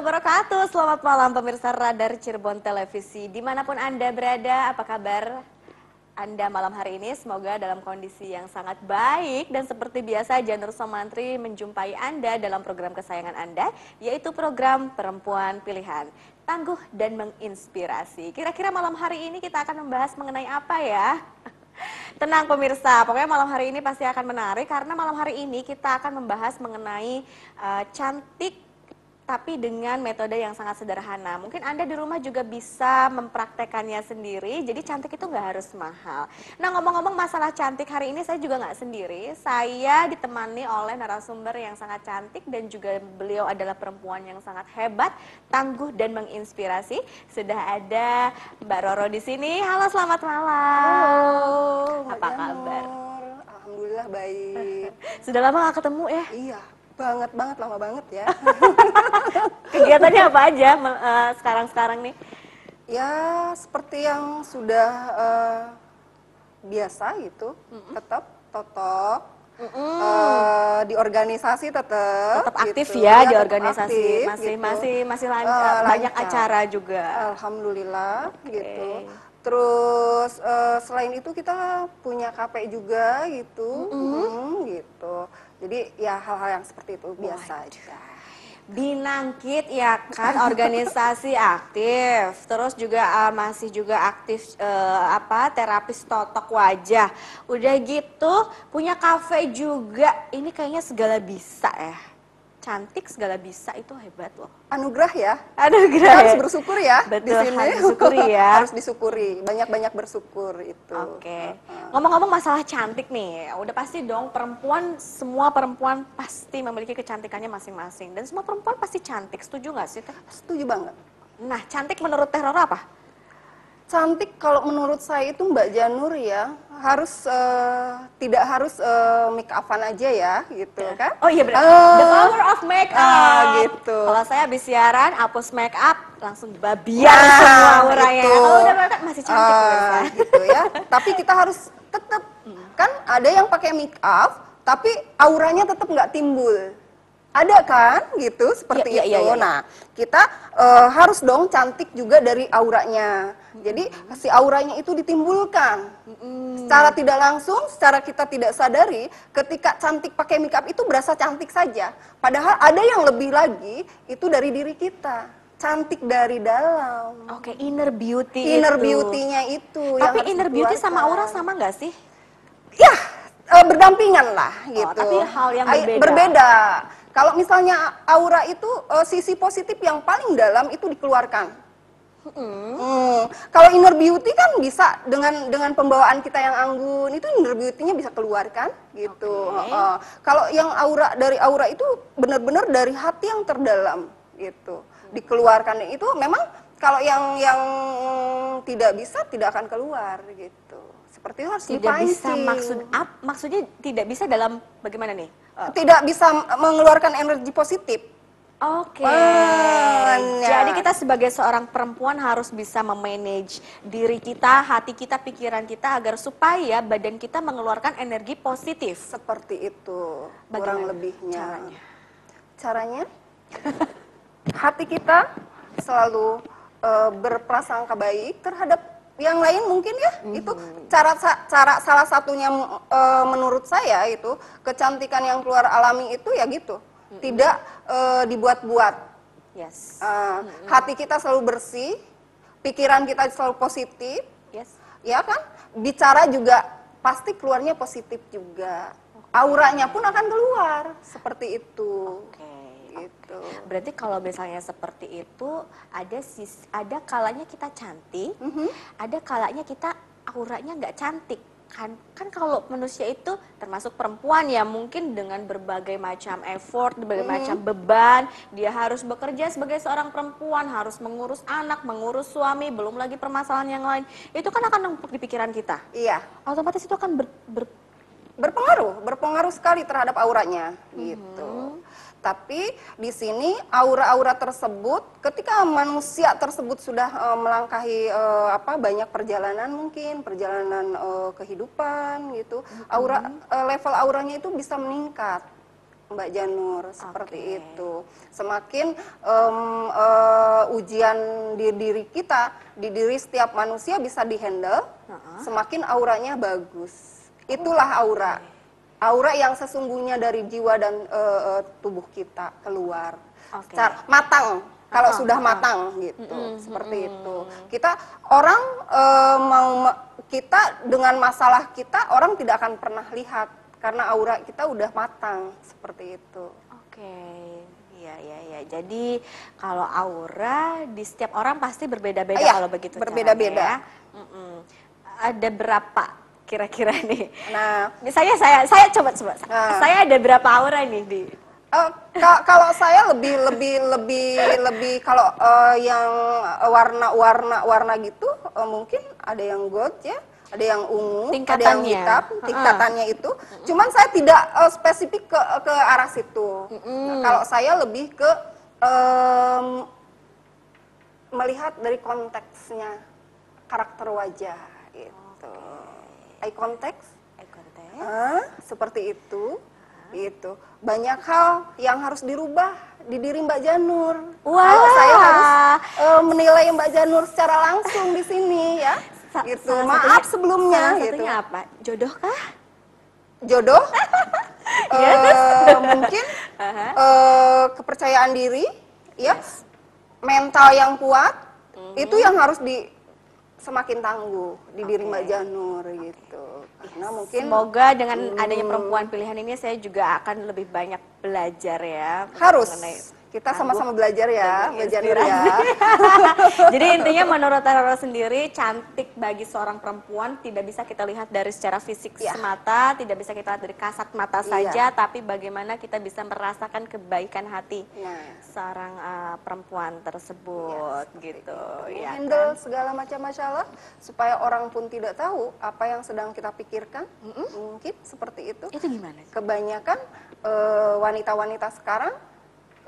wabarakatuh. Selamat malam pemirsa Radar Cirebon Televisi. Di mana pun Anda berada, apa kabar Anda malam hari ini? Semoga dalam kondisi yang sangat baik. Dan seperti biasa Janur Somantri menjumpai Anda dalam program kesayangan Anda Yaitu program Perempuan Pilihan. Tangguh dan menginspirasi. Kira-kira malam hari ini kita akan membahas mengenai apa ya? Tenang pemirsa, pokoknya malam hari ini pasti akan menarik karena malam hari ini kita akan membahas mengenai uh, cantik tapi dengan metode yang sangat sederhana. Mungkin Anda di rumah juga bisa mempraktekannya sendiri, jadi cantik itu nggak harus mahal. Nah ngomong-ngomong masalah cantik, hari ini saya juga nggak sendiri. Saya ditemani oleh narasumber yang sangat cantik dan juga beliau adalah perempuan yang sangat hebat, tangguh dan menginspirasi. Sudah ada Mbak Roro di sini. Halo, selamat malam. Halo, Apa kabar? Alhamdulillah baik. Sudah lama nggak ketemu ya? iya, banget banget lama banget ya. Kegiatannya apa aja eh, sekarang-sekarang nih? ya seperti yang sudah eh, biasa gitu, tetap totok. eh, di organisasi tetap Tetap aktif gitu. ya di tetap organisasi. aktif, masih gitu. masih masih lancar, banyak lancar. acara juga. Alhamdulillah gitu. Terus eh, selain itu kita punya KP juga gitu, Hmm, gitu. Jadi ya hal-hal yang seperti itu biasa aja. Binangkit ya kan organisasi aktif, terus juga uh, masih juga aktif uh, apa terapis totok wajah. Udah gitu punya kafe juga. Ini kayaknya segala bisa ya. Cantik segala bisa itu hebat loh. Anugerah ya. Gerak. harus bersyukur ya di Betul, sini. harus disyukuri ya. harus disyukuri, banyak-banyak bersyukur itu. Oke. Ngomong-ngomong masalah cantik nih, udah pasti dong perempuan semua perempuan pasti memiliki kecantikannya masing-masing dan semua perempuan pasti cantik. Setuju nggak sih? Teh? Setuju banget. Nah, cantik menurut Teh Roro apa? Cantik kalau menurut saya itu Mbak Janur ya harus eh, tidak harus eh, make upan aja ya gitu kan? Oh iya benar. Ah. The power of make up. Ah, gitu. Kalau saya habis siaran hapus make up langsung babian Nah, semua auranya. itu. Kalau udah make up masih cantik Ah, pemirsa. gitu ya. tapi kita harus tetap kan ada yang pakai make up tapi auranya tetap nggak timbul. Ada kan gitu seperti iya, itu. iya, iya. Nah, kita eh, harus dong cantik juga dari auranya. Jadi si auranya itu ditimbulkan. Secara tidak langsung, secara kita tidak sadari, ketika cantik pakai make up itu berasa cantik saja. Padahal ada yang lebih lagi itu dari diri kita. Cantik dari dalam. Oke, inner beauty Inner itu. beauty-nya itu Tapi inner beauty sama aura sama nggak sih? Ya, eh, berdampingan lah gitu. tapi hal yang berbeda. Berbeda. Kalau misalnya aura itu eh, sisi positif yang paling dalam itu dikeluarkan. Hmm. Kalau inner beauty kan bisa dengan dengan pembawaan kita yang anggun itu inner beauty-nya bisa keluarkan gitu. Oke. Heeh. Kalau yang aura dari aura itu benar-benar dari hati yang terdalam gitu. Dikeluarkan itu memang kalau yang yang tidak bisa tidak akan keluar gitu. Seperti itu harus Tidak bisa dipancing. maksud up, maksudnya tidak bisa dalam bagaimana nih? Eh, tidak bisa mengeluarkan energi positif. Oke. Makanya. Jadi kita sebagai seorang perempuan harus bisa memanage diri kita, hati kita, pikiran kita agar supaya badan kita mengeluarkan energi positif. Seperti itu Bagaimana kurang lebihnya. caranya? Caranya hati kita selalu eh, berprasangka baik terhadap yang lain mungkin ya itu cara cara salah satunya eh, menurut saya itu kecantikan yang keluar alami itu ya gitu tidak eh, dibuat-buat. Yes. Eh, hati kita selalu bersih pikiran kita selalu positif. Yes. ya kan? Bicara juga pasti keluarnya positif juga. Auranya pun akan keluar seperti itu. Oke. gitu. Berarti kalau misalnya seperti itu ada sis, ada kalanya kita cantik, ada kalanya kita auranya nggak cantik. Kan? Kan kalau manusia itu termasuk perempuan ya mungkin dengan berbagai macam effort, berbagai macam beban, dia harus bekerja sebagai seorang perempuan, harus mengurus anak, mengurus suami, belum lagi permasalahan yang lain. Itu kan akan numpuk di pikiran kita. iya. Otomatis itu akan ber, ber- berpengaruh berpengaruh sekali terhadap auranya. Gitu tapi di sini aura-aura tersebut ketika manusia tersebut sudah eh, melangkahi eh, apa banyak perjalanan mungkin perjalanan eh, kehidupan gitu aura eh, level auranya itu bisa meningkat Mbak Janur seperti Oke. itu. Semakin em, eh, ujian di diri kita, di diri setiap manusia bisa dihandle, Heeh. semakin auranya bagus. Itulah aura. Aura yang sesungguhnya dari jiwa dan eh, tubuh kita keluar. Secara matang. Kalau Heeh, sudah heeh. matang gitu, Mm-mm, seperti mm-mm. itu. Kita orang eh, mau kita dengan masalah kita orang tidak akan pernah lihat karena aura kita udah matang seperti itu. Oke, iya iya iya. Jadi kalau aura di setiap orang pasti berbeda-beda Iya, kalau begitu. berbeda-beda. ya. Mm-mm. Ada berapa kira-kira nih? Nah, Misalnya saya saya coba coba. Nah. Saya ada berapa aura nih di? ka- kalau saya lebih lebih lebih lebih kalau eh, yang warna-warna warna gitu eh, mungkin ada yang gold ya, ada yang ungu, ada yang Tingkatannya. hitam, tingkatannya itu. Cuman saya tidak eh, spesifik ke ke arah situ. Nah, kalau saya lebih ke em, melihat dari konteksnya karakter wajah itu. Eye contact Eye contact. Ah, seperti itu. Gitu. Banyak hal yang harus dirubah di diri Mbak Janur. Wah. Kalau saya harus eh, menilai Mbak Janur secara langsung di sini ya. Sa- gitu. salah Maaf satunya- sebelumnya salah gitu. satunya apa? Jodoh kah? Jodoh. eh, mungkin Aha. eh, kepercayaan diri, ya. Mental yang kuat Hmm. itu yang harus di semakin tangguh di diri Oke. Mbak Janur gitu. Karena mungkin Semoga dengan adanya perempuan pilihan ini saya juga akan lebih banyak belajar ya. harus mengenai kita sama-sama belajar ya, Janur ya. Jadi intinya menurut Roro sendiri cantik bagi seorang perempuan tidak bisa kita lihat dari secara fisik Iya. semata, tidak bisa kita lihat dari kasat mata Iya. saja, tapi bagaimana kita bisa merasakan kebaikan hati Nah, seorang uh, perempuan tersebut gitu ya handle kan? segala macam masalah supaya orang pun tidak tahu apa yang sedang kita pikirkan. Mungkin seperti itu. Itu gimana? Kebanyakan eh, wanita-wanita sekarang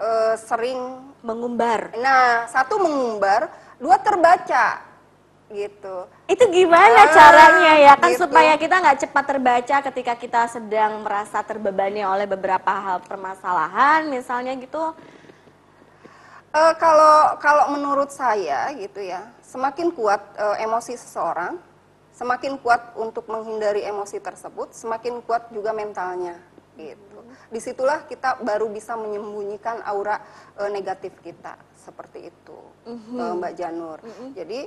eh, sering Mengumbar. nah, satu mengumbar, dua terbaca gitu. Itu gimana Ah, caranya ya kan gitu. supaya kita nggak cepat terbaca ketika kita sedang merasa terbebani oleh beberapa hal permasalahan misalnya gitu. Eh, kalau kalau menurut saya gitu ya, semakin kuat eh, emosi seseorang, semakin kuat untuk menghindari emosi tersebut, semakin kuat juga mentalnya gitu. Di situlah kita baru bisa menyembunyikan aura eh, negatif kita seperti itu, eh, Mbak Janur. Jadi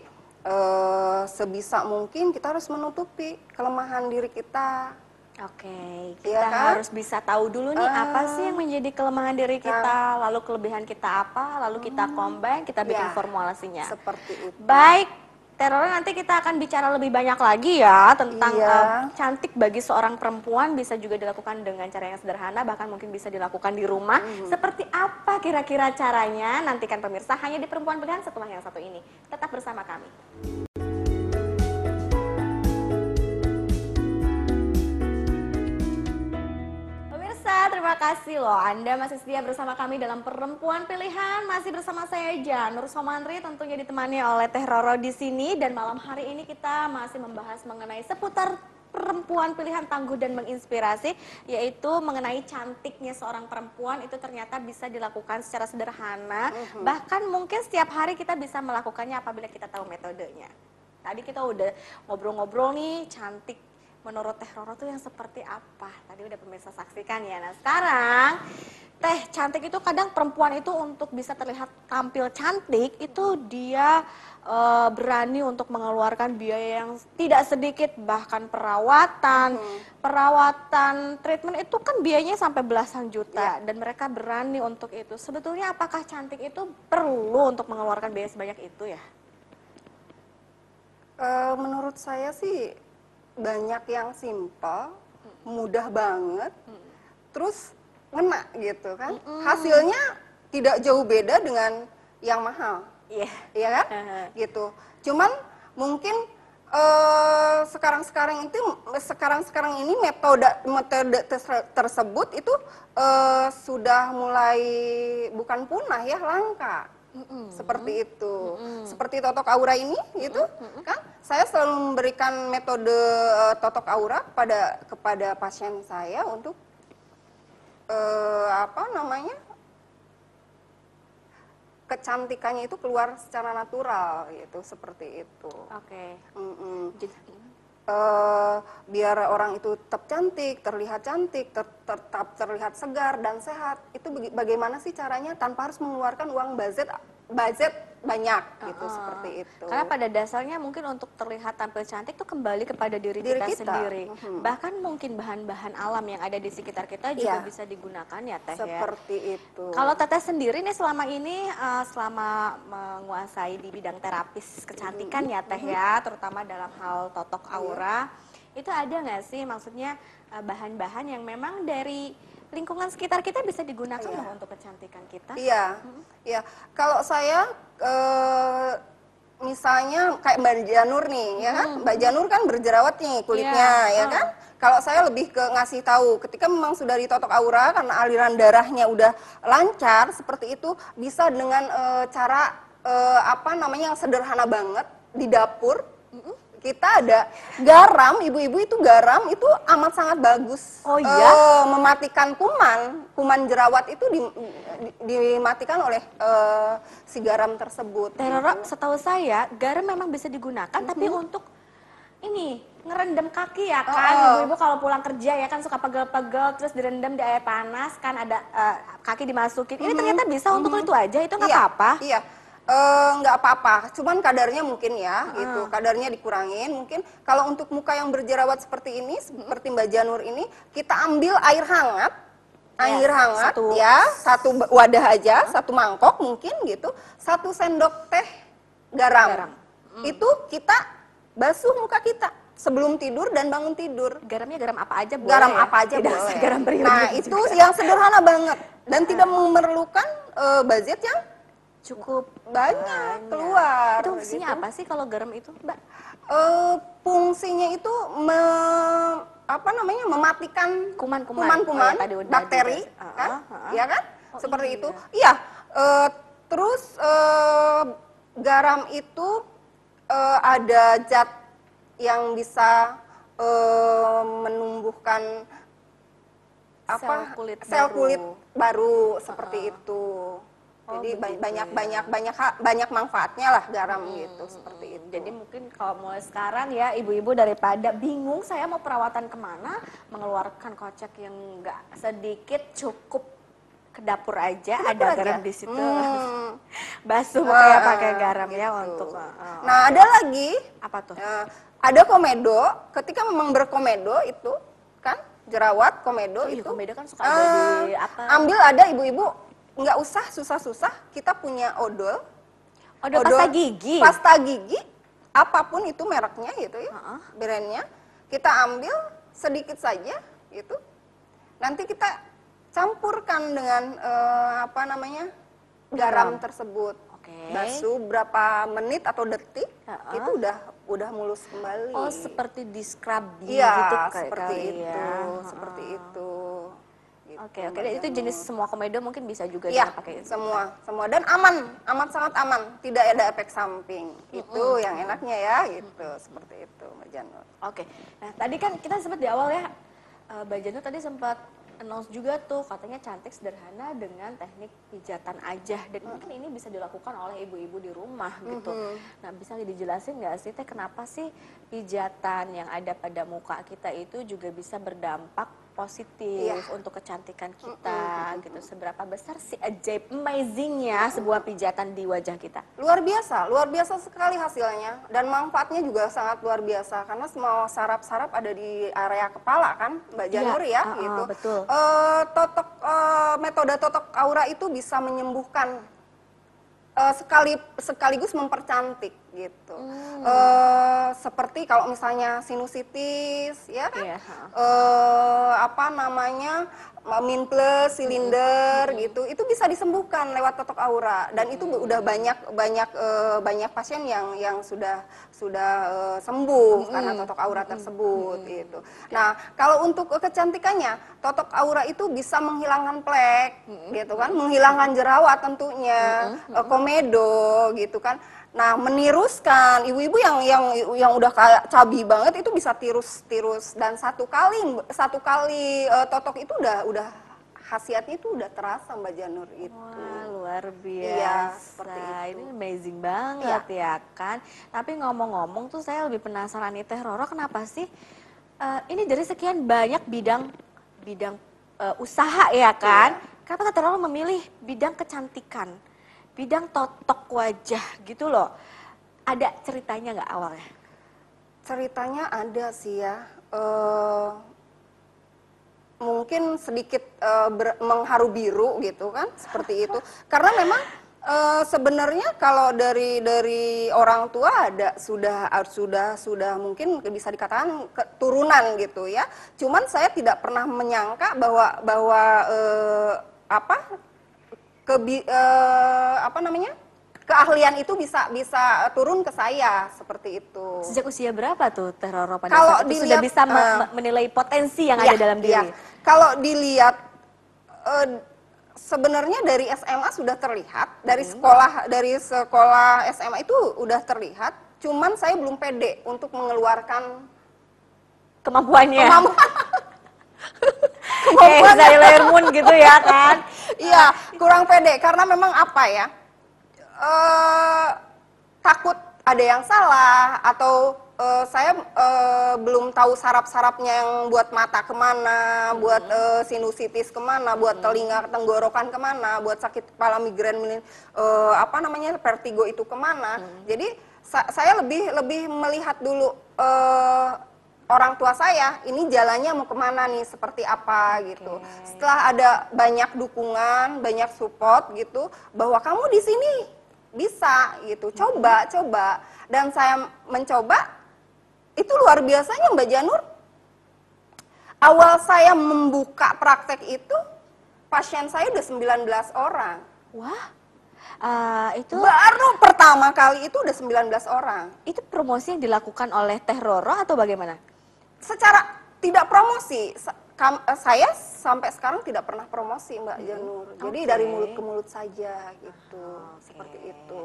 eh, sebisa mungkin kita harus menutupi kelemahan diri kita. Oke, Iya kita kan? harus bisa tahu dulu nih Ah. apa sih yang menjadi kelemahan diri kita, lalu kelebihan kita apa, lalu kita combine, kita bikin Ya, formulasinya. Seperti itu. Baik, teror nanti kita akan bicara lebih banyak lagi ya tentang Iya. eh, cantik bagi seorang perempuan bisa juga dilakukan dengan cara yang sederhana bahkan mungkin bisa dilakukan di rumah. Hmm. Seperti apa kira-kira caranya? Nantikan pemirsa hanya di perempuan pilihan setelah yang satu ini. Tetap bersama kami. Terima kasih loh. Anda masih setia bersama kami dalam Perempuan Pilihan. Masih bersama saya Janur Somandri tentunya ditemani oleh Teh Roro di sini. Dan malam hari ini kita masih membahas mengenai seputar perempuan pilihan tangguh dan menginspirasi yaitu mengenai cantiknya seorang perempuan. Itu ternyata bisa dilakukan secara sederhana. Bahkan mungkin setiap hari kita bisa melakukannya apabila kita tahu metodenya. Tadi kita udah ngobrol-ngobrol nih cantik menurut Teh Roro tuh yang seperti apa? Tadi udah pemirsa saksikan ya. Nah sekarang Teh cantik itu kadang perempuan itu untuk bisa terlihat tampil cantik itu dia eh, berani untuk mengeluarkan biaya yang tidak sedikit bahkan perawatan, perawatan treatment itu kan biayanya sampai belasan juta dan mereka berani untuk itu. Sebetulnya apakah cantik itu perlu untuk mengeluarkan biaya sebanyak itu ya? Eh, menurut saya sih banyak yang simpel, mudah banget, terus ngena gitu kan. Hasilnya tidak jauh beda dengan yang mahal, Iya. iya kan? Gitu. Cuman mungkin eh, sekarang-sekarang itu sekarang-sekarang ini metode metode ter- tersebut itu eh, sudah mulai bukan punah ya langka seperti itu. Mm-mm. Seperti totok aura ini gitu, Mm-mm. kan? Saya selalu memberikan metode eh, totok aura pada kepada pasien saya untuk uh, apa namanya? kecantikannya itu keluar secara natural gitu seperti itu. Oke. Okay. Eh, biar orang itu tetap cantik, terlihat cantik, ter- tetap terlihat segar dan sehat. Itu baga- bagaimana sih caranya tanpa harus mengeluarkan uang budget budget banyak gitu Uh-uh. seperti itu. Karena pada dasarnya mungkin untuk terlihat tampil cantik itu kembali kepada diri, Diri kita, kita. sendiri. Mhm. Bahkan mungkin bahan-bahan alam yang ada di sekitar kita juga Iya. bisa digunakan ya Teh ya. seperti itu. Kalau Teteh sendiri nih selama ini eh, selama menguasai di bidang terapis kecantikan ya Teh ya, terutama dalam hal totok Iya. aura, itu ada nggak sih maksudnya eh, bahan-bahan yang memang dari lingkungan sekitar kita bisa digunakan Iya. untuk kecantikan kita? Iya, iya. Kalau saya eh, misalnya kayak Mbak Janur nih, ya kan? Mbak Janur kan berjerawat nih kulitnya, Iya, ya hmm. kan? Kalau saya lebih ke ngasih tahu, ketika memang sudah ditotok aura karena aliran darahnya udah lancar seperti itu, bisa dengan eh, cara eh, apa namanya yang sederhana banget di dapur. Kita ada garam, ibu-ibu itu garam itu amat sangat bagus. Oh iya? Eh, mematikan kuman, kuman jerawat itu di- di- dimatikan oleh eh, si garam tersebut. Teh Roro, setahu saya garam memang bisa digunakan tapi untuk ini ngerendam kaki ya kan Oh, oh. ibu-ibu kalau pulang kerja ya kan suka pegel-pegel terus direndam di air panas kan ada eh, kaki dimasukin ini ternyata bisa untuk itu aja itu nggak Iya, apa-apa Iya. Eh, nggak apa-apa, cuman kadarnya mungkin ya, gitu. Kadarnya dikurangin. Mungkin kalau untuk muka yang berjerawat seperti ini, seperti Mbak Janur ini, kita ambil air hangat, Ya, air hangat, satu- ya, satu wadah aja, satu mangkok mungkin gitu, satu sendok teh garam. Garam. Itu kita basuh muka kita sebelum tidur dan bangun tidur. garamnya garam apa aja boleh garam ya? apa aja Tidak boleh. garam nah itu yang sederhana banget dan tidak memerlukan eh, budget yang cukup banyak, keluar. itu fungsinya gitu. apa sih kalau garam itu mbak Eh, fungsinya itu me- apa namanya mematikan Kuman-kuman. kuman-kuman, Oh, ya, bakteri, dibahas. kan? Uh-uh, uh-uh. Ya kan? Oh, Seperti iya. itu. Iya. eh, terus eh, garam itu eh, ada zat yang bisa eh, menumbuhkan apa Sel kulit sel baru. kulit baru seperti Uh-uh. itu. Oh, Jadi begitu banyak ya. banyak banyak banyak manfaatnya lah garam gitu seperti itu. Jadi mungkin kalau mulai sekarang ya ibu-ibu daripada bingung saya mau perawatan ke mana, mengeluarkan kocek yang enggak sedikit cukup ke dapur aja ada aja. garam di situ. Hmm. Basuh pokoknya Ah, pakai garam ya gitu. untuk uh, uh, Nah, ada lagi apa tuh? eh, ada komedo, ketika memang berkomedo itu kan jerawat komedo Oh iya, itu. komedo kan suka ada di apa? Ambil ada ibu-ibu nggak usah susah-susah, kita punya odol. Odol pasta gigi. Pasta gigi, apa pun itu mereknya gitu ya, Heeh. brandnya. Kita ambil sedikit saja gitu. Nanti kita campurkan dengan eh, apa namanya garam, Garam. tersebut. Oke. Basuh berapa menit atau detik, Heeh. itu udah udah mulus kembali. Oh, seperti di scrub Iya, gitu kayak seperti kali itu, ya. seperti Heeh. itu. Gitu, Oke, oke. Dan itu jenis semua komedo mungkin bisa juga dengan pakai itu. semua, semua dan aman, amat sangat aman, tidak ada efek samping. Itu yang enaknya ya, gitu, seperti itu, Mbak Janur. Oke, nah tadi kan kita sempat di awal ya, eh, Mbak Janu tadi sempat announce juga tuh katanya cantik sederhana dengan teknik pijatan aja dan mungkin ini bisa dilakukan oleh ibu-ibu di rumah gitu. Nah bisa dijelasin nggak sih teh kenapa sih pijatan yang ada pada muka kita itu juga bisa berdampak positif Iya. untuk kecantikan kita gitu. Seberapa besar sih ajaib amazingnya sebuah pijatan di wajah kita? Luar biasa, luar biasa sekali hasilnya dan manfaatnya juga sangat luar biasa karena semua saraf-saraf ada di area kepala kan, Mbak Iya, Janur ya, uh-uh, gitu. betul. Eh, totok eh, metode totok aura itu bisa menyembuhkan eh, sekali sekaligus mempercantik gitu. Hmm. Eh, seperti kalau misalnya sinusitis, ya kan? Iya, ha. eh, apa namanya min plus silinder gitu. Itu bisa disembuhkan lewat totok aura. Dan itu udah banyak banyak eh, banyak pasien yang yang sudah sudah eh, sembuh karena totok aura tersebut gitu. Nah kalau untuk kecantikannya totok aura itu bisa menghilangkan plek gitu kan, menghilangkan jerawat tentunya, eh, komedo gitu kan. Nah, meniruskan ibu-ibu yang yang yang udah kayak cabi banget itu bisa tirus-tirus dan satu kali satu kali eh, totok itu udah udah khasiatnya itu udah terasa Mbak Janur itu. Wah, luar biasa. Iya, seperti itu. Ini amazing banget ya kan. Tapi ngomong-ngomong tuh saya lebih penasaran nih Teh Roro kenapa sih eh, ini dari sekian banyak bidang bidang eh, usaha ya kan? Kenapa Teh Roro memilih bidang kecantikan? Bidang totok wajah gitu loh. Ada ceritanya nggak awalnya? Ceritanya ada sih ya. Eh, mungkin sedikit eh, ber- mengharu biru gitu kan, seperti itu. Karena memang eh, sebenarnya kalau dari dari orang tua ada sudah sudah sudah mungkin bisa dikatakan keturunan gitu ya. Cuman saya tidak pernah menyangka bahwa bahwa eh, apa kebi, eh, apa namanya keahlian itu bisa bisa turun ke saya seperti itu. Sejak usia berapa tuh Teh Roro pada Kalau saat itu sudah dilihat, bisa me- eh, me- menilai potensi yang Iya, ada dalam diri? iya. Kalau dilihat eh, sebenarnya dari SMA sudah terlihat, dari sekolah dari sekolah SMA itu udah terlihat, cuman saya belum pede untuk mengeluarkan Kemampuannya. kemampuan. Kayak Sailor Moon gitu ya kan? Iya, kurang pede karena memang apa ya? eh takut ada yang salah atau eh, saya eh, belum tahu sarap-sarapnya yang buat mata ke mana, buat eh, sinusitis ke mana, buat telinga tenggorokan ke mana, buat sakit kepala migrain eh, apa namanya vertigo itu ke mana. Jadi sa- saya lebih lebih melihat dulu eh, orang tua saya ini jalannya mau ke mana nih seperti apa gitu. Setelah ada banyak dukungan, banyak support gitu, bahwa kamu di sini bisa gitu, coba coba. Dan saya mencoba itu luar biasanya Mbak Janur. Awal saya membuka praktek itu pasien saya udah 19 orang. Wah, eh, itu Baru pertama kali itu udah 19 orang. itu promosi yang dilakukan oleh Teh Roro atau bagaimana? Secara tidak promosi. Kam- eh, saya sampai sekarang tidak pernah promosi Mbak Janur jadi Oke. dari mulut ke mulut saja gitu. Oke. seperti itu.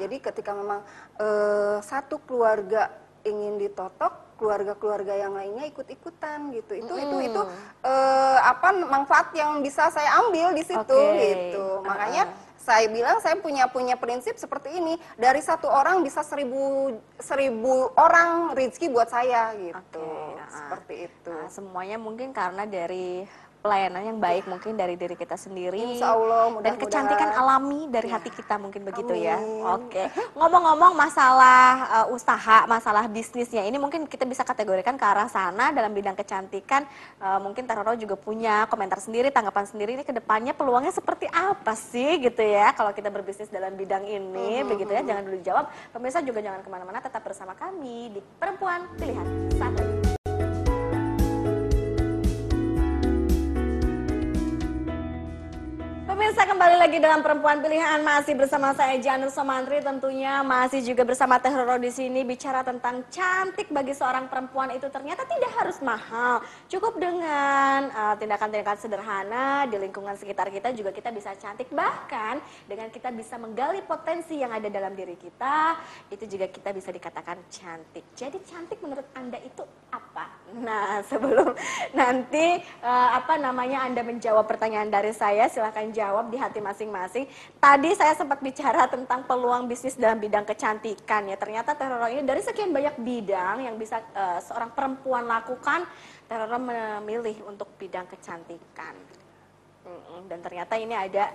Jadi ketika memang eh, satu keluarga ingin ditotok keluarga-keluarga yang lainnya ikut-ikutan gitu. Itu itu itu eh, apa manfaat yang bisa saya ambil di situ Oke. gitu. Makanya saya bilang saya punya punya prinsip seperti ini. Dari satu orang bisa seribu seribu orang rezeki buat saya gitu. Oke, ah. Seperti itu. Nah, semuanya mungkin karena dari pelayanan yang baik mungkin dari diri kita sendiri. Insya Allah, dan mudah-mudahan. kecantikan alami dari hati kita mungkin begitu ya. Amin. oke. Ngomong-ngomong masalah uh, usaha masalah bisnisnya ini mungkin kita bisa kategorikan ke arah sana dalam bidang kecantikan. Uh, mungkin Taroro juga punya komentar sendiri tanggapan sendiri ini ke depannya peluangnya seperti apa sih gitu ya kalau kita berbisnis dalam bidang ini begitu ya. jangan dulu dijawab. Pemirsa juga jangan ke mana-mana tetap bersama kami di perempuan pilihan. Saat Pemirsa kembali lagi dalam perempuan pilihan. Masih bersama saya Janur Somantri tentunya masih juga bersama Teh Roro di sini bicara tentang cantik bagi seorang perempuan itu ternyata tidak harus mahal. Cukup dengan uh, tindakan-tindakan sederhana di lingkungan sekitar kita juga kita bisa cantik. Bahkan dengan kita bisa menggali potensi yang ada dalam diri kita itu juga kita bisa dikatakan cantik. Jadi cantik menurut anda itu apa nah sebelum nanti uh, apa namanya anda menjawab pertanyaan dari saya silahkan jawab di hati masing-masing. Tadi saya sempat bicara tentang peluang bisnis dalam bidang kecantikan ya. Ternyata Teroro ini dari sekian banyak bidang yang bisa eh, seorang perempuan lakukan, Teroro memilih untuk bidang kecantikan. Dan ternyata ini ada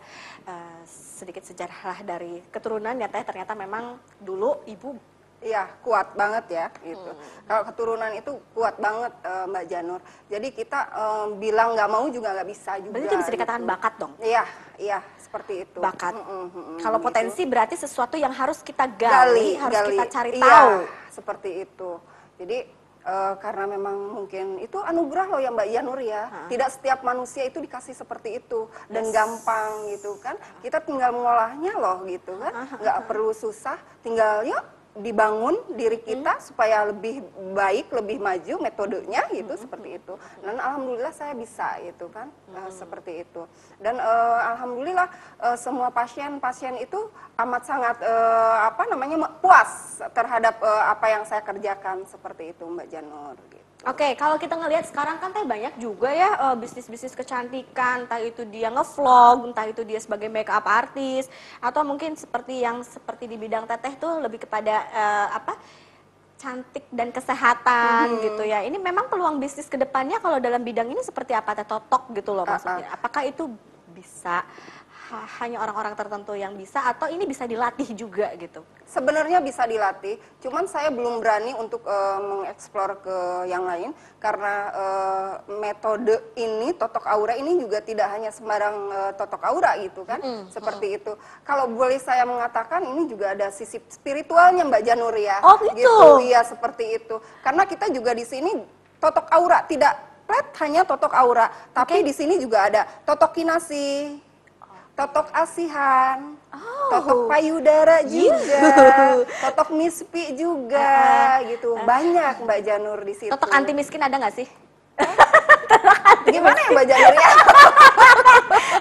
eh, sedikit sejarah dari keturunan ya Teh. Ternyata memang dulu ibu Iya kuat banget ya gitu. Hmm. Kalau keturunan itu kuat banget eh, Mbak Janur. Jadi kita eh, bilang nggak mau juga nggak bisa juga. berarti itu bisa dikatakan gitu. bakat dong. Iya iya seperti itu. Bakat. Mm, mm, mm, mm, Kalau gitu. potensi berarti sesuatu yang harus kita gali, harus kita cari Iya, tahu. seperti itu. Jadi eh, karena memang mungkin itu anugerah loh ya Mbak Yanur ya. Tidak setiap manusia itu dikasih seperti itu dan gampang gitu kan. Kita tinggal mengolahnya loh gitu kan. Nggak perlu susah, tinggal yuk dibangun diri kita supaya lebih baik, lebih maju metodenya gitu seperti itu. Dan alhamdulillah saya bisa gitu kan eh, seperti itu. Dan eh, alhamdulillah eh, semua pasien-pasien itu amat sangat eh, apa namanya puas terhadap eh, apa yang saya kerjakan seperti itu Mbak Janur gitu. Oke, kalau kita ngelihat sekarang kan teh banyak juga ya eh, bisnis-bisnis kecantikan, entah itu dia ngevlog, entah itu dia sebagai makeup artist, atau mungkin seperti yang seperti di bidang teteh tuh lebih kepada eh, apa cantik dan kesehatan gitu ya. Ini memang peluang bisnis ke depannya kalau dalam bidang ini seperti apa? Teh totok gitu loh Ah, maksudnya. Apakah itu bisa hanya orang-orang tertentu yang bisa atau ini bisa dilatih juga gitu? Sebenarnya bisa dilatih, cuman saya belum berani untuk eh, mengeksplor ke yang lain karena eh, metode ini totok aura ini juga tidak hanya sembarang eh, totok aura gitu kan, seperti itu. Kalau boleh saya mengatakan ini juga ada sisi spiritualnya Mbak Janur ya. Oh, gitu? Iya seperti itu. Karena kita juga di sini totok aura tidak flat hanya totok aura, tapi di sini juga ada totok kinasi, totok asihan, Oh. totok payudara juga, totok mispi juga gitu. Banyak Mbak Janur di situ. Totok anti miskin ada nggak sih? Gimana ya Mbak Janur ya?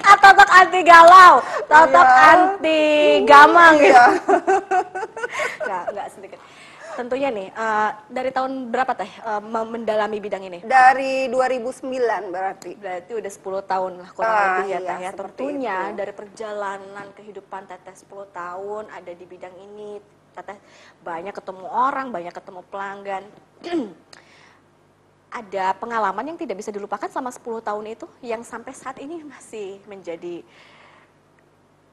Ah, totok anti galau, totok Iya. anti gamang gitu. Iya. Nggak, nggak sedikit. Tentunya nih, eh, dari tahun berapa teh eh, mem- mendalami bidang ini? Dari 2009 berarti. Berarti udah 10 tahun lah kurang Ah, lebih ya iya, teh ya. Tentunya itu. dari perjalanan kehidupan teteh 10 tahun ada di bidang ini. Teteh banyak ketemu orang, banyak ketemu pelanggan. ada pengalaman yang tidak bisa dilupakan selama 10 tahun itu yang sampai saat ini masih menjadi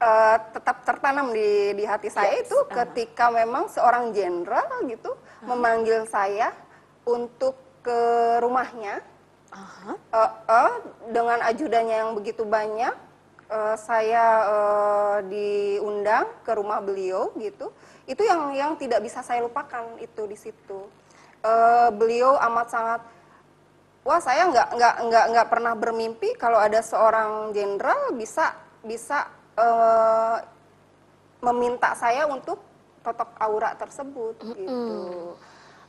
eh, tetap tertanam di di hati saya Yes, itu ketika memang seorang jenderal gitu memanggil saya untuk ke rumahnya. Aha. Eh, eh, dengan ajudannya yang begitu banyak eh, saya eh, diundang ke rumah beliau gitu. Itu yang yang tidak bisa saya lupakan itu di situ. Eh, beliau amat sangat wah saya nggak nggak nggak nggak pernah bermimpi kalau ada seorang jenderal bisa bisa eh, meminta saya untuk totok aura tersebut gitu.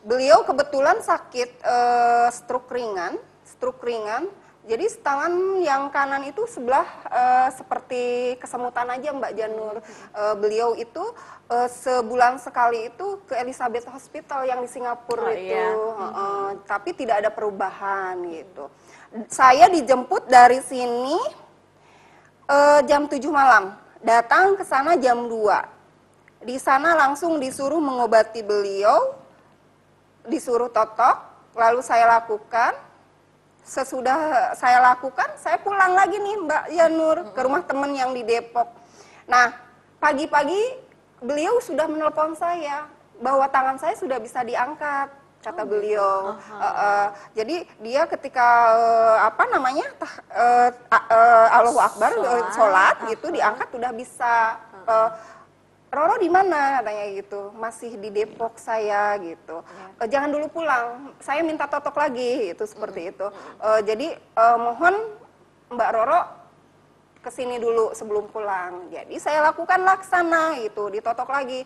Beliau kebetulan sakit eh, stroke ringan, stroke ringan. Jadi tangan yang kanan itu sebelah eh, seperti kesemutan aja Mbak Janur. Eh, beliau itu eh, sebulan sekali itu ke Elizabeth Hospital yang di Oh, Singapura itu, iya. Tapi tidak ada perubahan gitu. Saya dijemput dari sini eh, jam 7 malam, datang ke sana jam 2. Di sana langsung disuruh mengobati beliau, disuruh totok, lalu saya lakukan. Sesudah saya lakukan, saya pulang lagi nih Mbak Yanur ke rumah temen yang di Depok. Nah, pagi-pagi beliau sudah menelpon saya bahwa tangan saya sudah bisa diangkat, kata beliau. Eh, eh, jadi dia ketika eh, apa namanya tah- eh, a- eh, Allahu Akbar eh, Sholat, sholat gitu uh-huh. diangkat udah bisa. Eh, Roro di mana? Katanya gitu. Masih di Depok saya gitu. Eh, jangan dulu pulang. Saya minta totok lagi itu seperti itu. Eh, jadi eh, mohon Mbak Roro ke sini dulu sebelum pulang. Jadi saya lakukan laksana gitu ditotok lagi.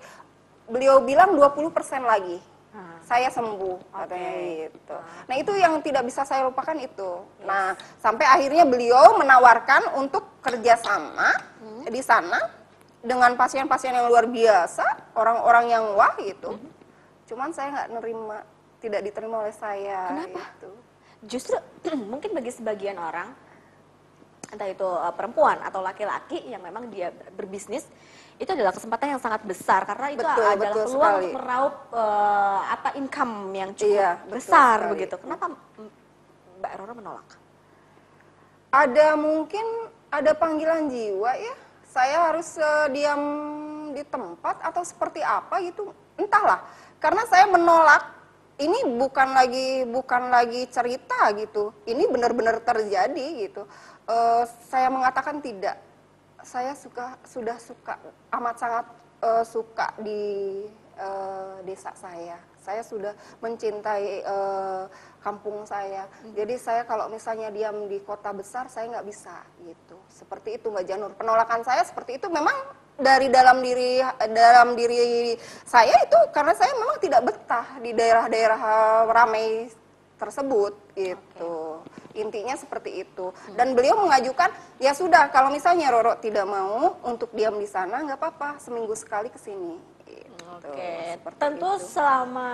Beliau bilang 20% lagi Ah. saya sembuh katanya Oke. gitu. Nah itu yang tidak bisa saya lupakan itu. Nah sampai akhirnya beliau menawarkan untuk kerjasama Hmm. di sana dengan pasien-pasien yang luar biasa, orang-orang yang wah gitu. Hmm. Cuman saya nggak nerima, tidak diterima oleh saya. Kenapa? Gitu. Justru mungkin bagi sebagian orang entah itu uh, perempuan atau laki-laki yang memang dia berbisnis itu adalah kesempatan yang sangat besar karena itu Betul, adalah betul peluang sekali. untuk meraup uh, apa income yang cukup Iya, besar sekali. begitu. Kenapa Mbak Roro menolak? Ada mungkin ada panggilan jiwa ya. Saya harus eh, diam di tempat atau seperti apa gitu. Entahlah. Karena saya menolak ini bukan lagi bukan lagi cerita gitu. Ini benar-benar terjadi gitu. Eh, saya mengatakan tidak. Saya suka sudah suka amat sangat eh, suka di eh, desa saya. Saya sudah mencintai eh, kampung saya. Jadi saya kalau misalnya diam di kota besar, saya nggak bisa gitu. Seperti itu Mbak Janur. Penolakan saya seperti itu memang dari dalam diri dalam diri saya itu karena saya memang tidak betah di daerah-daerah ramai tersebut gitu. Intinya seperti itu. Dan beliau mengajukan ya sudah kalau misalnya Roro tidak mau untuk diam di sana nggak apa-apa seminggu sekali ke sini. Gitu. Oke, Seperti tentu itu. selama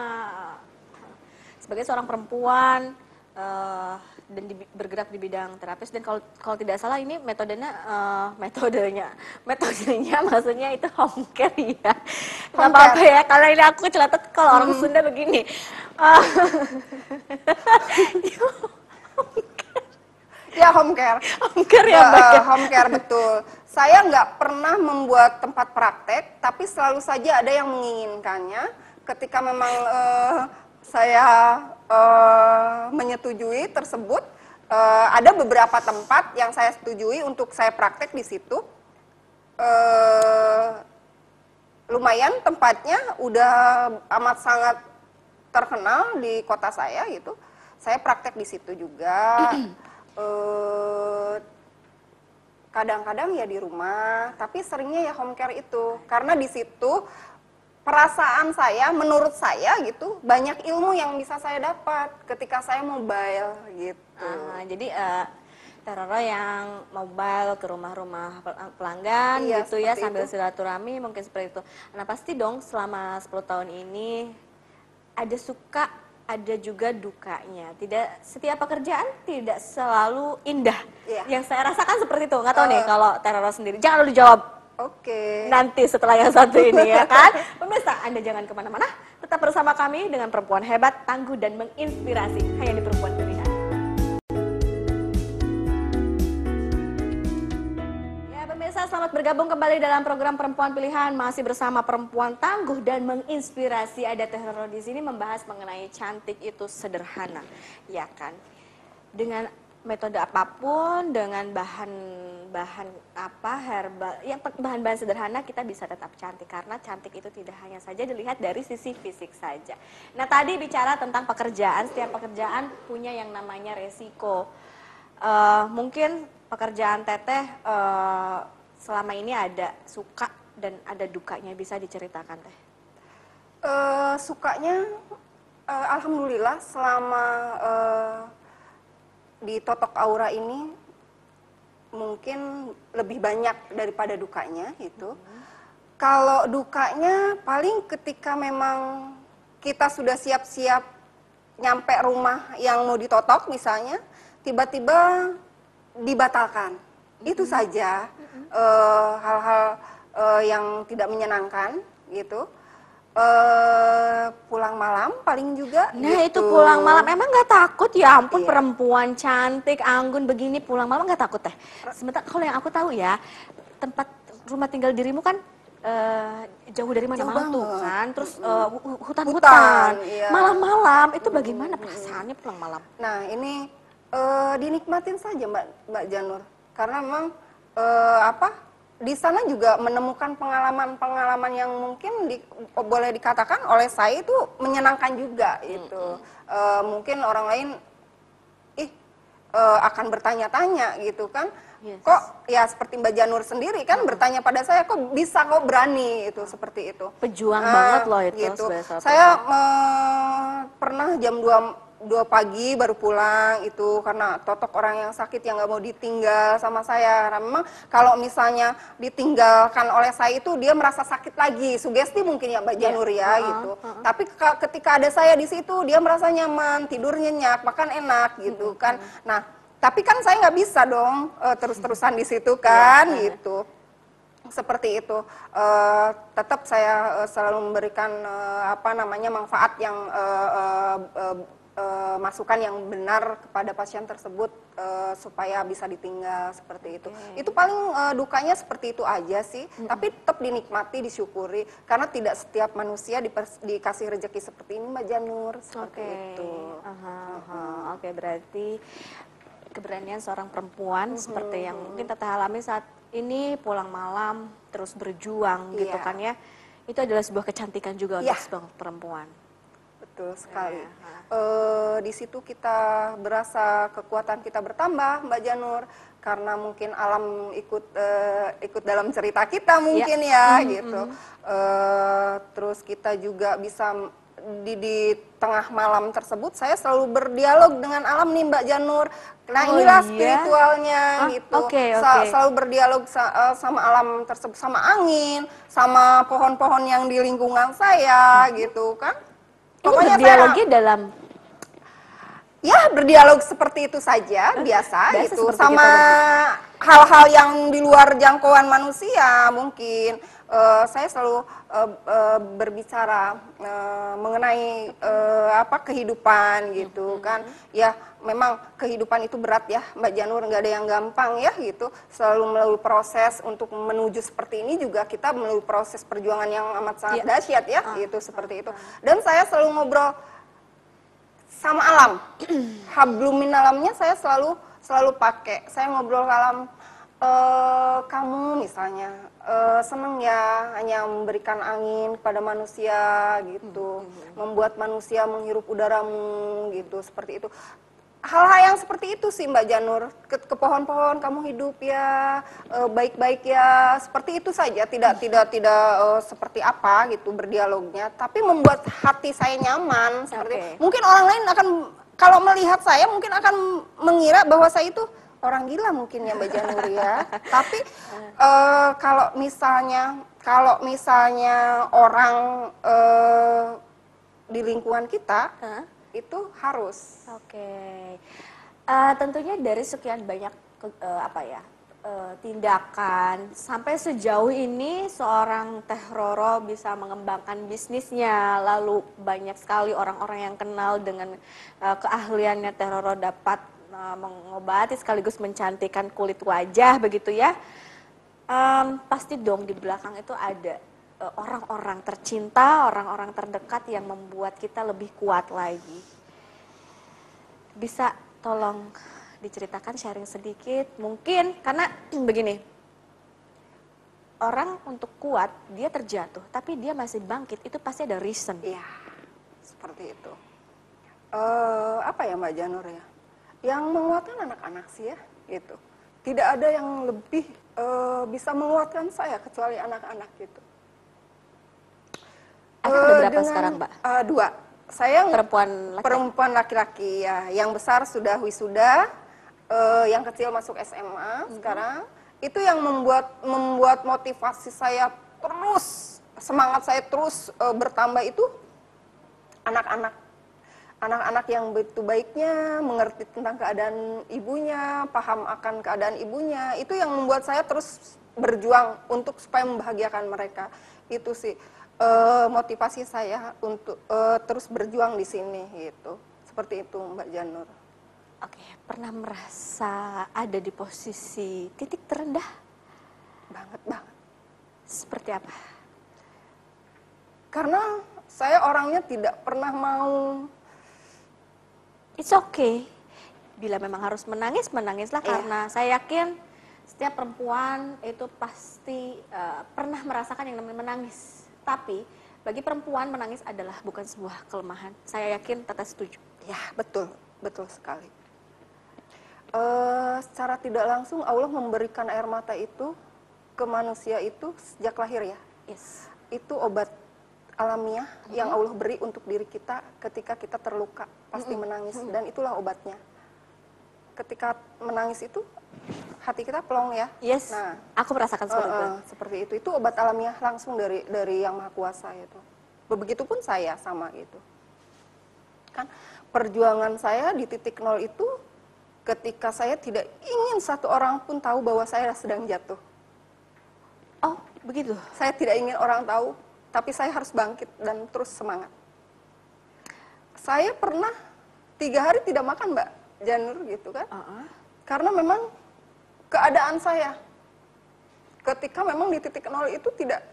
sebagai seorang perempuan eh, dan di- bergerak di bidang terapis dan kalau kalau tidak salah ini metodenya eh, metodenya metodenya maksudnya itu home care ya nggak apa-apa ya kalau ini aku celatet kalau orang Sunda begini Eh, Ya home care. home care ya Eh, mbak ya? home care betul. Saya nggak pernah membuat tempat praktek, tapi selalu saja ada yang menginginkannya. Ketika memang eh, saya eh, menyetujui tersebut, eh, ada beberapa tempat yang saya setujui untuk saya praktek di situ. Eh, lumayan tempatnya udah amat sangat terkenal di kota saya gitu. Saya praktek di situ juga. Eh, kadang-kadang ya di rumah, tapi seringnya ya home care itu karena di situ perasaan saya, menurut saya gitu banyak ilmu yang bisa saya dapat ketika saya mobile gitu. Ah, jadi eh, Teroro yang mobile ke rumah-rumah pel- pelanggan Iya, gitu ya sambil itu. silaturahmi mungkin seperti itu. Nah pasti dong selama 10 tahun ini ada suka ada juga dukanya. Tidak setiap pekerjaan tidak selalu indah. Iya. Yang saya rasakan seperti itu. Nggak tahu nih Eh. kalau Teroro sendiri. Jangan lu jawab Oke. nanti setelah yang satu ini ya kan. Pemirsa, Anda jangan ke mana-mana. Tetap bersama kami dengan perempuan hebat, tangguh, dan menginspirasi. Hanya di Perempuan Pilihan. Selamat bergabung kembali dalam program Perempuan Pilihan. Masih bersama perempuan tangguh dan menginspirasi. Ada Teh Roro di sini membahas mengenai cantik itu sederhana. Ya kan? Dengan metode apa pun, dengan bahan-bahan apa herbal, ya bahan-bahan sederhana kita bisa tetap cantik karena cantik itu tidak hanya saja dilihat dari sisi fisik saja. Nah tadi bicara tentang pekerjaan, setiap pekerjaan punya yang namanya resiko. Eh, mungkin pekerjaan teteh eh, selama ini ada suka dan ada dukanya bisa diceritakan teh. Eh, sukanya eh, alhamdulillah selama eh, di Totok Aura ini mungkin lebih banyak daripada dukanya gitu. Kalau dukanya paling ketika memang kita sudah siap-siap nyampe rumah yang mau ditotok misalnya, tiba-tiba dibatalkan. Itu saja eh, hal-hal eh, yang tidak menyenangkan gitu. Eh, pulang malam paling juga. Nah itu gitu. pulang malam emang nggak takut ya ampun Iya. perempuan cantik anggun begini pulang malam nggak takut teh. Sementara kalau yang aku tahu ya tempat rumah tinggal dirimu kan eh, jauh dari mana-mana tuh kan, terus hu- Hutan, hutan-hutan, iya. malam-malam itu bagaimana perasaannya pulang malam? Nah ini eh, dinikmatin saja Mbak Mbak Janur, karena memang eh, apa di sana juga menemukan pengalaman-pengalaman yang mungkin di- boleh dikatakan oleh saya itu menyenangkan juga gitu. Eh, mungkin orang lain ih eh, akan bertanya-tanya gitu kan. Yes. Kok ya seperti Mbak Janur sendiri kan bertanya pada saya kok bisa kok berani itu seperti itu. Pejuang Ah, banget loh itu gitu. Saya pernah jam 2 2 pagi baru pulang itu karena totok orang yang sakit yang nggak mau ditinggal sama saya. Karena memang kalau misalnya ditinggalkan oleh saya itu dia merasa sakit lagi, sugesti mungkin ya Mbak Iya. Janur ya Uh-uh, gitu. Tapi ka- ketika ada saya di situ dia merasa nyaman, tidur nyenyak, makan enak gitu kan. Nah, tapi kan saya nggak bisa dong eh, terus-terusan di situ kan Iya. gitu seperti itu Eh, tetap saya eh, selalu memberikan eh, apa namanya manfaat yang eh, eh, eh, masukan yang benar kepada pasien tersebut eh, supaya bisa ditinggal seperti itu itu paling eh, dukanya seperti itu aja sih tapi tetap dinikmati disyukuri karena tidak setiap manusia dikasih rezeki seperti ini mbak Janur seperti Oke, itu aha, aha. oke berarti keberanian seorang perempuan seperti yang mungkin Tata alami saat ini pulang malam terus berjuang gitu Iya. kan ya. Itu adalah sebuah kecantikan juga Iya. untuk sebuah perempuan. Betul sekali. Iya, ha. Eh, di situ kita berasa kekuatan kita bertambah, Mbak Janur, karena mungkin alam ikut eh, ikut dalam cerita kita mungkin ya, gitu. Eh, terus kita juga bisa di, di tengah malam tersebut, saya selalu berdialog dengan alam nih, Mbak Janur. Nah Oh, inilah iya? spiritualnya Ah, gitu. oke, Sa- oke. selalu berdialog sa- sama alam tersebut, sama angin, sama pohon-pohon yang di lingkungan saya, gitu kan. Saya- berdialognya dalam ya berdialog seperti itu saja biasa, Biasa seperti sama hal-hal yang di luar jangkauan manusia mungkin eh, saya selalu eh, eh, berbicara eh, mengenai eh, apa kehidupan gitu kan. Ya memang kehidupan itu berat ya Mbak Janur nggak ada yang gampang ya gitu selalu melalui proses untuk menuju seperti ini juga kita melalui proses perjuangan yang amat sangat Iya. dahsyat ya gitu seperti itu dan saya selalu ngobrol sama alam. Hablum minalamnya saya selalu selalu pakai. Saya ngobrol alam eh, kamu misalnya eh, seneng ya hanya memberikan angin kepada manusia gitu, membuat manusia menghirup udaramu gitu seperti itu. Hal-hal yang seperti itu sih Mbak Janur ke, ke pohon-pohon kamu hidup ya eh, baik-baik ya seperti itu saja tidak tidak tidak eh, seperti apa gitu berdialognya tapi membuat hati saya nyaman seperti Oke. mungkin orang lain akan kalau melihat saya mungkin akan mengira bahwa saya itu orang gila mungkin ya Mbak Janur ya. Tapi eh, kalau misalnya kalau misalnya orang di lingkungan kita Hah? Itu harus. Oke, Eh, tentunya dari sekian banyak eh, apa ya eh, tindakan sampai sejauh ini seorang Teh Roro bisa mengembangkan bisnisnya, lalu banyak sekali orang-orang yang kenal dengan eh, keahliannya Teh Roro dapat eh, mengobati sekaligus mencantikkan kulit wajah begitu ya. Em, pasti dong di belakang itu ada orang-orang tercinta, orang-orang terdekat yang membuat kita lebih kuat lagi bisa tolong diceritakan sharing sedikit mungkin karena begini orang untuk kuat dia terjatuh tapi dia masih bangkit itu pasti ada reason Iya, seperti itu. Eh, apa ya Mbak Janur ya? Yang menguatkan anak-anak sih ya, gitu. Tidak ada yang lebih eh, bisa menguatkan saya kecuali anak-anak gitu. Anak ada berapa dengan- sekarang mbak eh, dua. Saya perempuan laki perempuan laki-laki ya. Yang besar sudah wisuda, eh, yang kecil masuk SMA sekarang. Itu yang membuat membuat motivasi saya terus semangat saya terus eh, bertambah itu anak-anak anak-anak yang begitu baiknya mengerti tentang keadaan ibunya, paham akan keadaan ibunya, itu yang membuat saya terus berjuang untuk supaya membahagiakan mereka. Itu sih eh, motivasi saya untuk eh, terus berjuang di sini gitu. Seperti itu Mbak Janur. oke pernah merasa ada di posisi titik terendah Banget banget. seperti apa Karena saya orangnya tidak pernah mau it's okay bila memang harus menangis menangislah Iya. karena saya yakin setiap perempuan itu pasti eh, pernah merasakan yang namanya menangis tapi bagi perempuan menangis adalah bukan sebuah kelemahan. Saya yakin Tata setuju. Ya, betul, betul sekali. Eh, secara tidak langsung Allah memberikan air mata itu ke manusia itu sejak lahir ya. yes. Itu obat alamiah yang Allah beri untuk diri kita ketika kita terluka, pasti menangis. Dan itulah obatnya. Ketika menangis itu hati kita plong ya. yes Nah, aku merasakan seperti itu Eh, eh, seperti itu. Itu obat alamiah langsung dari dari yang maha kuasa itu. Begitupun saya sama gitu. Kan perjuangan saya di titik nol itu ketika saya tidak ingin satu orang pun tahu bahwa saya sedang jatuh. oh begitu Saya tidak ingin orang tahu, tapi saya harus bangkit dan terus semangat. Saya pernah tiga hari tidak makan, Mbak Janur gitu kan? Uh-uh. Karena memang keadaan saya ketika memang di titik nol itu tidak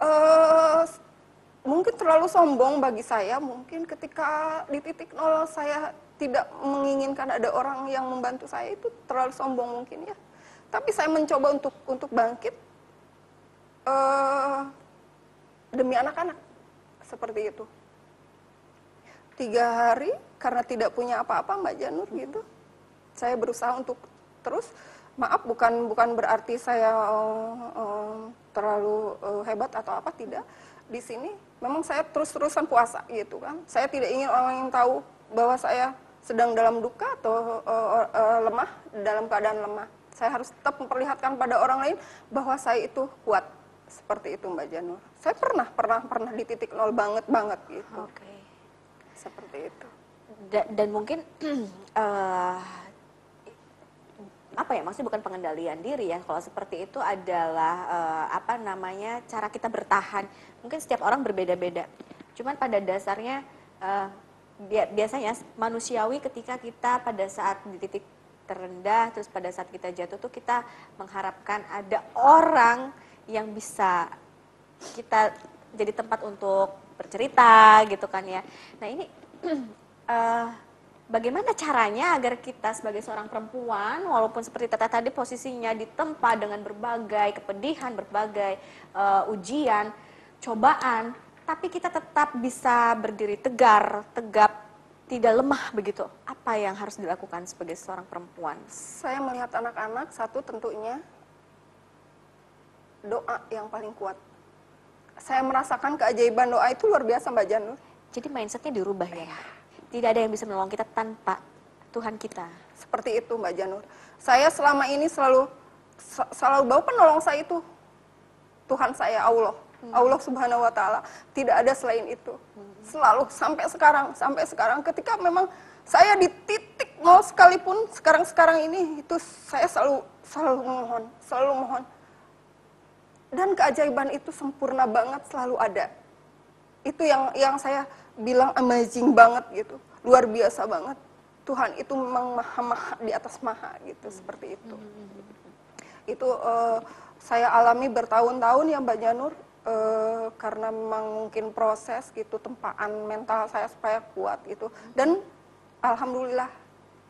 eh mungkin terlalu sombong bagi saya. Mungkin ketika di titik nol saya tidak menginginkan ada orang yang membantu saya itu terlalu sombong mungkin ya. Tapi saya mencoba untuk untuk bangkit eh demi anak-anak seperti itu. Tiga hari karena tidak punya apa-apa Mbak Janur gitu. Saya berusaha untuk terus maaf bukan bukan berarti saya eh, terlalu eh, hebat atau apa tidak. Di sini memang saya terus-terusan puasa gitu kan. Saya tidak ingin orang yang tahu bahwa saya sedang dalam duka atau eh, eh, lemah dalam keadaan lemah. Saya harus tetap memperlihatkan pada orang lain bahwa saya itu kuat seperti itu Mbak Janur. Saya pernah pernah pernah di titik nol banget banget gitu. Oke. Seperti itu Da- dan mungkin eh, apa ya maksudnya bukan pengendalian diri ya. Kalau seperti itu adalah eh, apa namanya cara kita bertahan. Mungkin setiap orang berbeda-beda. Cuman pada dasarnya bia- biasanya manusiawi ketika kita pada saat di titik terendah terus pada saat kita jatuh tuh kita mengharapkan ada orang yang bisa kita jadi tempat untuk bercerita gitu kan ya. Nah ini eh, bagaimana caranya agar kita sebagai seorang perempuan walaupun seperti Tata tadi posisinya ditempa dengan berbagai kepedihan, berbagai eh, ujian, cobaan, tapi kita tetap bisa berdiri tegar, tegap, tidak lemah begitu. Apa yang harus dilakukan sebagai seorang perempuan? Saya melihat anak-anak satu tentunya doa yang paling kuat. Saya merasakan keajaiban doa itu luar biasa Mbak Janur. Jadi mindsetnya dirubah ya. Tidak ada yang bisa menolong kita tanpa Tuhan kita. Seperti itu Mbak Janur. Saya selama ini selalu selalu bawa penolong saya itu Tuhan saya Allah. Allah Subhanahu wa taala. Tidak ada selain itu. Selalu sampai sekarang, sampai sekarang ketika memang saya di titik nol sekalipun sekarang-sekarang ini itu saya selalu selalu mohon, selalu mohon. Dan keajaiban itu sempurna banget selalu ada. Itu yang yang saya bilang amazing banget gitu. Luar biasa banget. Tuhan itu memang maha-maha di atas maha gitu seperti itu. Itu eh, saya alami bertahun-tahun ya Mbak Janur eh, karena memang mungkin proses gitu tempaan mental saya supaya kuat gitu. Dan alhamdulillah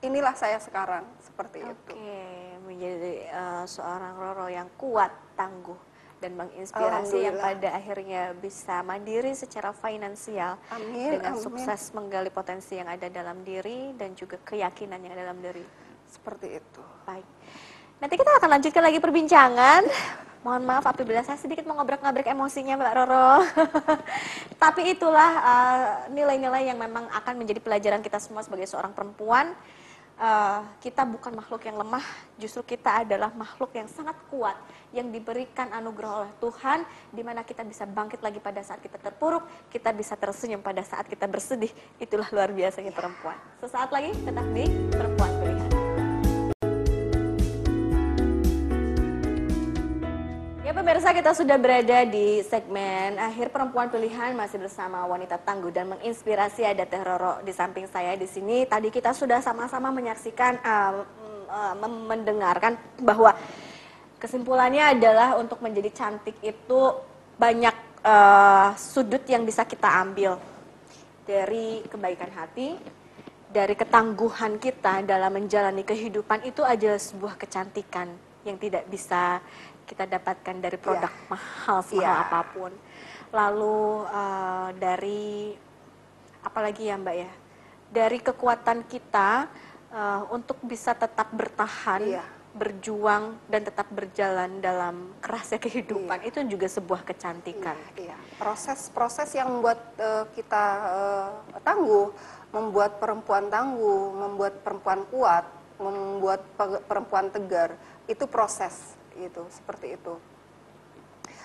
inilah saya sekarang seperti itu. Oke, menjadi eh, seorang Roro yang kuat, tangguh dan menginspirasi yang pada akhirnya bisa mandiri secara finansial Amin, dengan amin. sukses menggali potensi yang ada dalam diri dan juga keyakinan yang ada dalam diri. Seperti itu. Baik. Nanti kita akan lanjutkan lagi perbincangan. Mohon maaf apabila saya sedikit mengobrak-ngabrik emosinya Mbak Roro. Tapi itulah uh, nilai-nilai yang memang akan menjadi pelajaran kita semua sebagai seorang perempuan. Uh, kita bukan makhluk yang lemah, justru kita adalah makhluk yang sangat kuat yang diberikan anugerah oleh Tuhan di mana kita bisa bangkit lagi pada saat kita terpuruk, kita bisa tersenyum pada saat kita bersedih. Itulah luar biasanya perempuan. Sesaat lagi tetap di Perempuan Pilihan. Ya pemirsa kita sudah berada di segmen akhir perempuan pilihan masih bersama wanita tangguh dan menginspirasi ada Teh Roro di samping saya di sini. Tadi kita sudah sama-sama menyaksikan uh, mm, uh, mendengarkan bahwa kesimpulannya adalah untuk menjadi cantik itu banyak uh, sudut yang bisa kita ambil dari kebaikan hati, dari ketangguhan kita dalam menjalani kehidupan itu adalah sebuah kecantikan yang tidak bisa kita dapatkan dari produk mahal semahal Iya. apa pun. Lalu eh, dari apalagi ya Mbak ya, dari kekuatan kita eh, untuk bisa tetap bertahan, Iya. Berjuang dan tetap berjalan dalam kerasnya kehidupan itu juga sebuah kecantikan. Iya, proses-proses yang membuat eh, kita eh, tangguh, membuat perempuan tangguh, membuat perempuan kuat, membuat pe- perempuan tegar, itu proses gitu, seperti itu.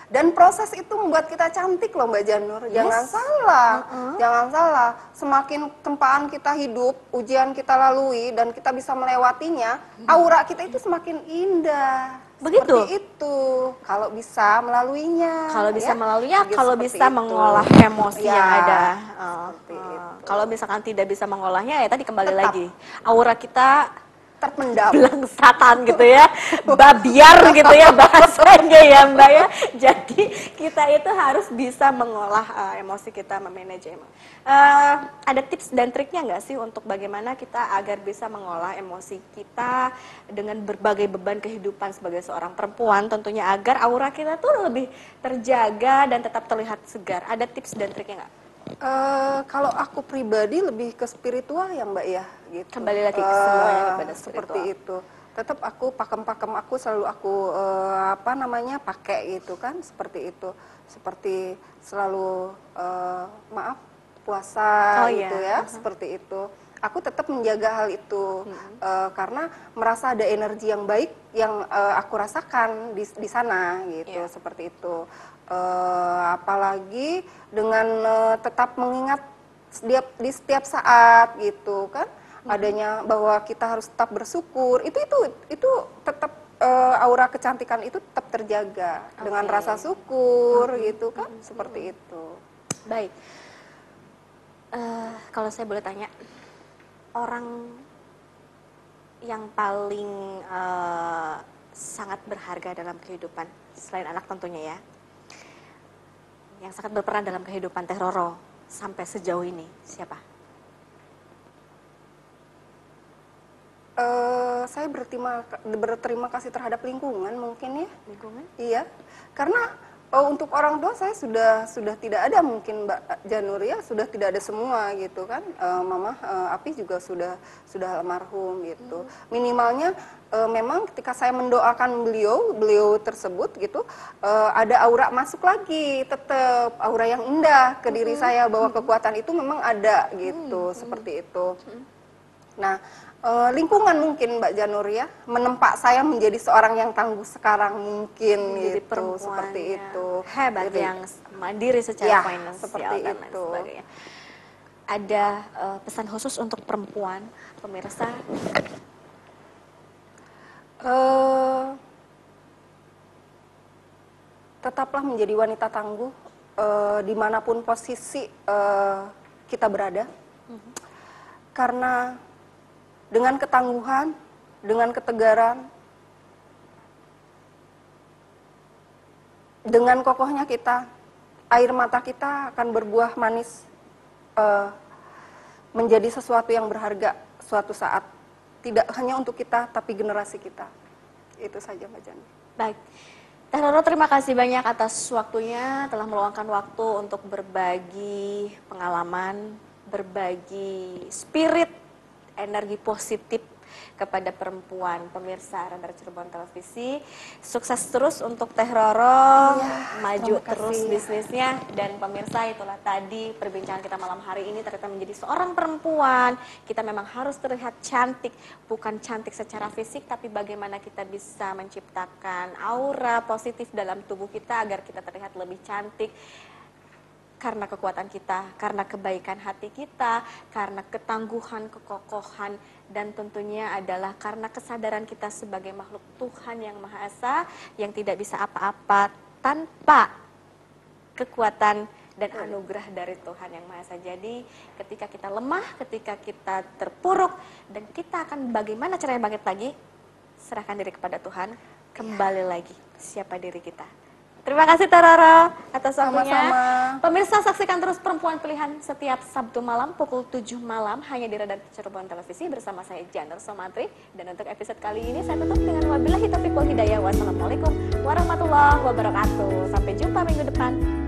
Dan proses itu membuat kita cantik loh Mbak Janur. Jangan salah, jangan salah. Semakin tempaan kita hidup, ujian kita lalui dan kita bisa melewatinya, aura kita itu semakin indah. Begitu? Seperti itu. Kalau bisa melaluinya. Kalau bisa ya. melaluinya, Gitu, kalau bisa itu. mengolah emosi Ya, yang ada. Oh. Kalau misalkan tidak bisa mengolahnya, ya tadi kembali Tetap. lagi. Aura kita terpendam. belangsatan gitu ya, babiar gitu ya bahasanya ya Mbak ya. Jadi kita itu harus bisa mengolah uh, emosi kita, memanage emosi. Uh, ada tips dan triknya nggak sih untuk bagaimana kita agar bisa mengolah emosi kita dengan berbagai beban kehidupan sebagai seorang perempuan tentunya agar aura kita tuh lebih terjaga dan tetap terlihat segar. Ada tips dan triknya nggak? Eh, kalau aku pribadi lebih ke spiritual ya Mbak ya gitu. Kembali lagi ke kepada seperti itu. Tetap aku pakem-pakem aku selalu aku eh, apa namanya pakai gitu kan seperti itu. Seperti selalu eh, maaf puasa Oh, iya. gitu ya, seperti itu. Aku tetap menjaga hal itu eh, karena merasa ada energi yang baik yang eh, aku rasakan di di sana gitu Iya. seperti itu. Eh, apalagi dengan eh, tetap mengingat setiap di setiap saat gitu kan adanya bahwa kita harus tetap bersyukur itu itu itu tetap eh, aura kecantikan itu tetap terjaga dengan Oke. rasa syukur gitu kan seperti itu Baik. Eh, kalau saya boleh tanya, orang yang paling eh, sangat berharga dalam kehidupan selain anak tentunya ya, yang sangat berperan dalam kehidupan Teh Roro sampai sejauh ini siapa? Eh, saya berterima berterima kasih terhadap lingkungan mungkin ya Lingkungan? Iya, karena oh, untuk orang tua saya sudah sudah tidak ada mungkin Mbak Janur ya sudah tidak ada semua gitu kan. Eh, Mama eh, Api juga sudah sudah almarhum gitu. Minimalnya eh, memang ketika saya mendoakan beliau beliau tersebut gitu eh, ada aura masuk lagi tetap aura yang indah ke diri saya bahwa kekuatan itu memang ada gitu seperti itu. Nah, eh, lingkungan mungkin Mbak Janur ya menempa saya menjadi seorang yang tangguh sekarang mungkin Menjadi gitu, seperti yang itu. hebat Jadi, yang mandiri secara Ya, finansial seperti dan lain itu. sebagainya. Ada eh, pesan khusus untuk perempuan pemirsa eh, tetaplah menjadi wanita tangguh eh, di mana pun posisi eh, kita berada, karena dengan ketangguhan, dengan ketegaran, dengan kokohnya kita, air mata kita akan berbuah manis eh, menjadi sesuatu yang berharga suatu saat. Tidak hanya untuk kita, tapi generasi kita. Itu saja Mbak Jani. Baik. Teh Roro terima kasih banyak atas waktunya telah meluangkan waktu untuk berbagi pengalaman, berbagi spirit, energi positif kepada perempuan pemirsa Radar Cirebon Televisi. Sukses terus untuk Teh Roro, Iya, maju terus kasih. bisnisnya dan pemirsa itulah tadi perbincangan kita malam hari ini ternyata menjadi seorang perempuan kita memang harus terlihat cantik bukan cantik secara fisik tapi bagaimana kita bisa menciptakan aura positif dalam tubuh kita agar kita terlihat lebih cantik karena kekuatan kita, karena kebaikan hati kita, karena ketangguhan, kekokohan, dan tentunya adalah karena kesadaran kita sebagai makhluk Tuhan yang Maha Esa yang tidak bisa apa-apa tanpa kekuatan dan anugerah dari Tuhan yang Maha Esa. Jadi ketika kita lemah, ketika kita terpuruk, dan kita akan bagaimana caranya bangkit lagi, serahkan diri kepada Tuhan, kembali lagi siapa diri kita. Terima kasih Tarara atas waktunya. Sama-sama. Pemirsa saksikan terus Perempuan Pilihan setiap Sabtu malam pukul 7 malam hanya di Radar Cirebon Televisi bersama saya Janur Somantri. Dan untuk episode kali ini saya tutup dengan wabillahi taufiq wal hidayah. Wassalamualaikum warahmatullahi wabarakatuh. Sampai jumpa minggu depan.